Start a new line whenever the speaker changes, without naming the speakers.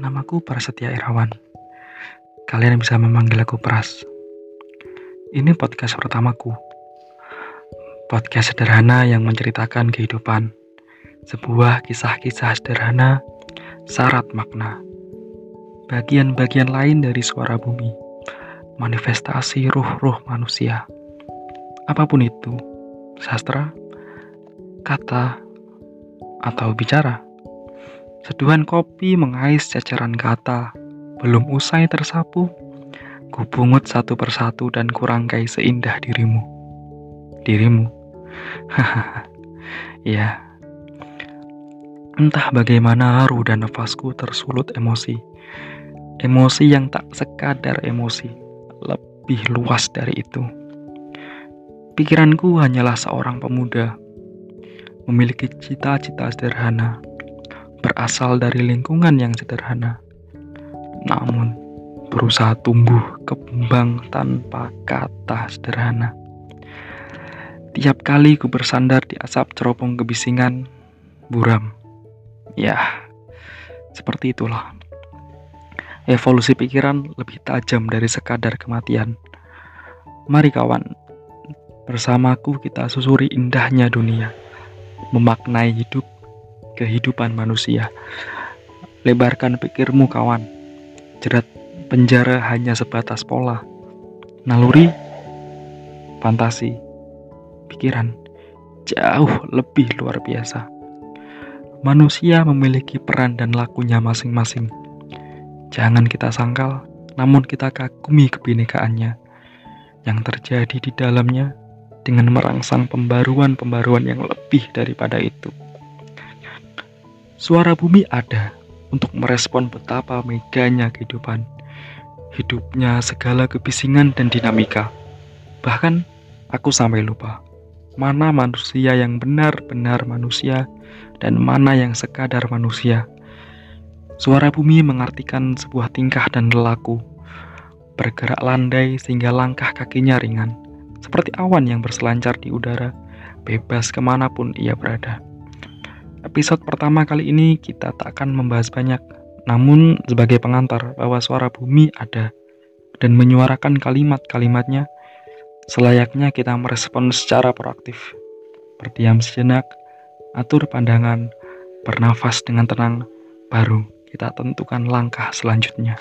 Namaku Prasetya Irawan. Kalian bisa memanggil aku Pras. Ini podcast pertamaku. Podcast sederhana yang menceritakan kehidupan. Sebuah kisah-kisah sederhana syarat makna. Bagian-bagian lain dari suara bumi. Manifestasi ruh-ruh manusia. Apa pun itu, sastra, kata, atau bicara. Seduhan kopi mengais ceceran kata, belum usai tersapu, ku pungut satu persatu dan kurangkai seindah dirimu. Dirimu? Hahaha, ya. Entah bagaimana haru dan nafasku tersulut emosi. Emosi yang tak sekadar emosi, lebih luas dari itu. Pikiranku hanyalah seorang pemuda, memiliki cita-cita sederhana, berasal dari lingkungan yang sederhana, namun berusaha tumbuh kembang tanpa kata sederhana. Tiap kali ku bersandar di asap ceropong kebisingan, buram. Ya, seperti itulah. Evolusi pikiran lebih tajam dari sekadar kematian. Mari kawan, bersamaku kita susuri indahnya dunia, memaknai hidup kehidupan manusia. Lebarkan pikirmu kawan. Jerat penjara hanya sebatas pola. Naluri, fantasi, pikiran jauh lebih luar biasa. Manusia memiliki peran dan lakunya masing-masing. Jangan kita sangkal, namun kita kagumi kebinekaannya yang terjadi di dalamnya dengan merangsang pembaruan-pembaruan yang lebih daripada itu. Suara bumi ada untuk merespon betapa meganya kehidupan. Hidupnya segala kebisingan dan dinamika. Bahkan aku sampai lupa mana manusia yang benar-benar manusia dan mana yang sekadar manusia. Suara bumi mengartikan sebuah tingkah dan lelaku. Bergerak landai sehingga langkah kakinya ringan. Seperti awan yang berselancar di udara, bebas ke mana pun ia berada. Episode pertama kali ini kita tak akan membahas banyak, namun sebagai pengantar bahwa suara bumi ada dan menyuarakan kalimat-kalimatnya selayaknya kita merespon secara proaktif. Berdiam sejenak, atur pandangan, bernafas dengan tenang, baru kita tentukan langkah selanjutnya.